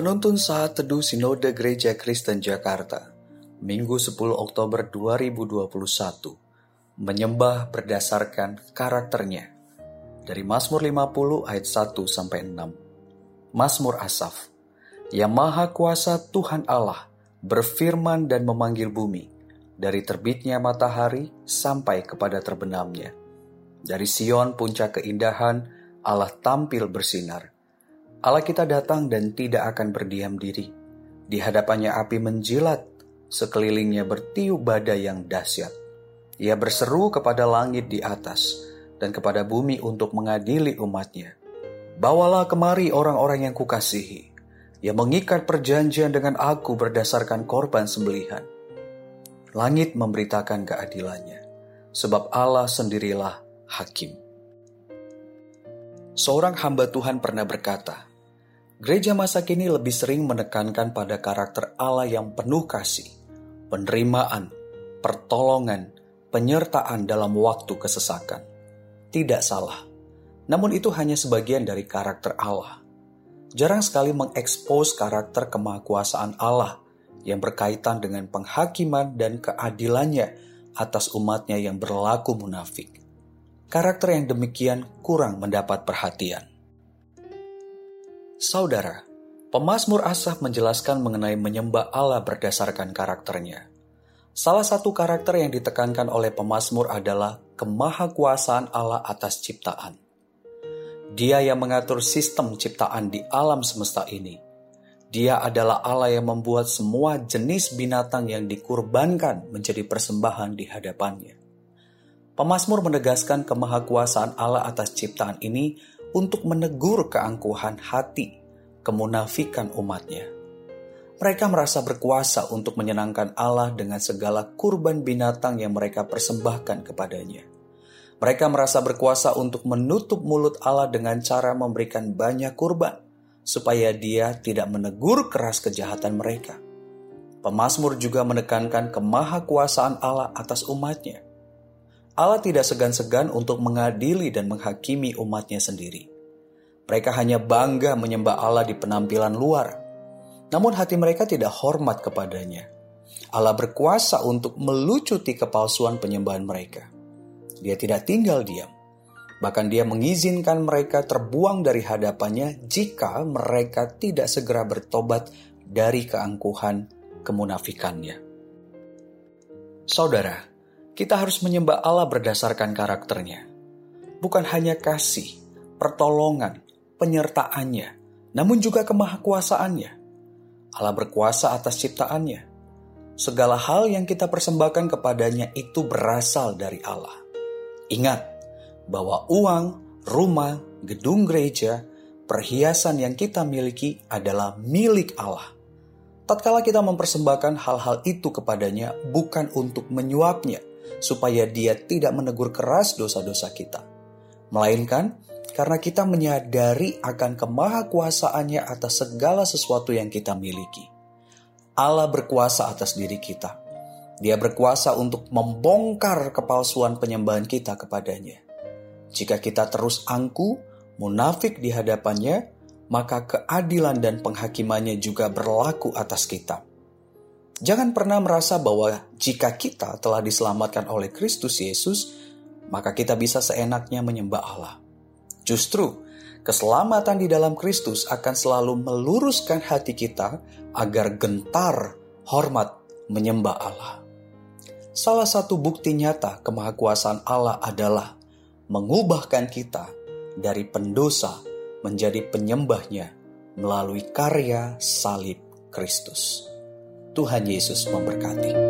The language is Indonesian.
Penuntun Saat Teduh Sinode Gereja Kristen Jakarta, Minggu 10 Oktober 2021, menyembah berdasarkan karakternya. Dari Mazmur 50 ayat 1 sampai 6. Mazmur Asaf. Yang Maha Kuasa Tuhan Allah berfirman dan memanggil bumi dari terbitnya matahari sampai kepada terbenamnya. Dari Sion puncak keindahan Allah tampil bersinar Allah kita datang dan tidak akan berdiam diri. Di hadapannya api menjilat, sekelilingnya bertiup badai yang dahsyat. Ia berseru kepada langit di atas dan kepada bumi untuk mengadili umatnya. Bawalah kemari orang-orang yang kukasihi, yang mengikat perjanjian dengan aku berdasarkan korban sembelihan. Langit memberitakan keadilannya, sebab Allah sendirilah hakim. Seorang hamba Tuhan pernah berkata, Gereja masa kini lebih sering menekankan pada karakter Allah yang penuh kasih, penerimaan, pertolongan, penyertaan dalam waktu kesesakan. Tidak salah, namun itu hanya sebagian dari karakter Allah. Jarang sekali mengekspos karakter kemahakuasaan Allah yang berkaitan dengan penghakiman dan keadilannya atas umatnya yang berlaku munafik. Karakter yang demikian kurang mendapat perhatian. Saudara, pemazmur Asaf menjelaskan mengenai menyembah Allah berdasarkan karakternya. Salah satu karakter yang ditekankan oleh pemazmur adalah kemahakuasaan Allah atas ciptaan. Dia yang mengatur sistem ciptaan di alam semesta ini. Dia adalah Allah yang membuat semua jenis binatang yang dikurbankan menjadi persembahan di hadapannya. Pemazmur menegaskan kemahakuasaan Allah atas ciptaan ini untuk menegur keangkuhan hati, kemunafikan umatnya. Mereka merasa berkuasa untuk menyenangkan Allah dengan segala kurban binatang yang mereka persembahkan kepadanya. Mereka merasa berkuasa untuk menutup mulut Allah dengan cara memberikan banyak kurban, supaya dia tidak menegur keras kejahatan mereka. Pemasmur juga menekankan kemahakuasaan Allah atas umatnya – Allah tidak segan-segan untuk mengadili dan menghakimi umatnya sendiri. Mereka hanya bangga menyembah Allah di penampilan luar, namun hati mereka tidak hormat kepadanya. Allah berkuasa untuk melucuti kepalsuan penyembahan mereka. Dia tidak tinggal diam, bahkan dia mengizinkan mereka terbuang dari hadapannya jika mereka tidak segera bertobat dari keangkuhan kemunafikannya. Saudara, kita harus menyembah Allah berdasarkan karakternya. Bukan hanya kasih, pertolongan, penyertaannya, namun juga kemahakuasaannya. Allah berkuasa atas ciptaannya. Segala hal yang kita persembahkan kepadanya itu berasal dari Allah. Ingat bahwa uang, rumah, gedung gereja, perhiasan yang kita miliki adalah milik Allah. Tatkala kita mempersembahkan hal-hal itu kepadanya bukan untuk menyuapnya, supaya dia tidak menegur keras dosa-dosa kita. Melainkan karena kita menyadari akan kemahakuasaannya atas segala sesuatu yang kita miliki. Allah berkuasa atas diri kita. Dia berkuasa untuk membongkar kepalsuan penyembahan kita kepadanya. Jika kita terus angku, munafik di hadapannya, maka keadilan dan penghakimannya juga berlaku atas kita. Jangan pernah merasa bahwa jika kita telah diselamatkan oleh Kristus Yesus, maka kita bisa seenaknya menyembah Allah. Justru, keselamatan di dalam Kristus akan selalu meluruskan hati kita agar gentar, hormat, menyembah Allah. Salah satu bukti nyata kemahakuasaan Allah adalah mengubahkan kita dari pendosa menjadi penyembahnya melalui karya salib Kristus. Tuhan Yesus memberkati.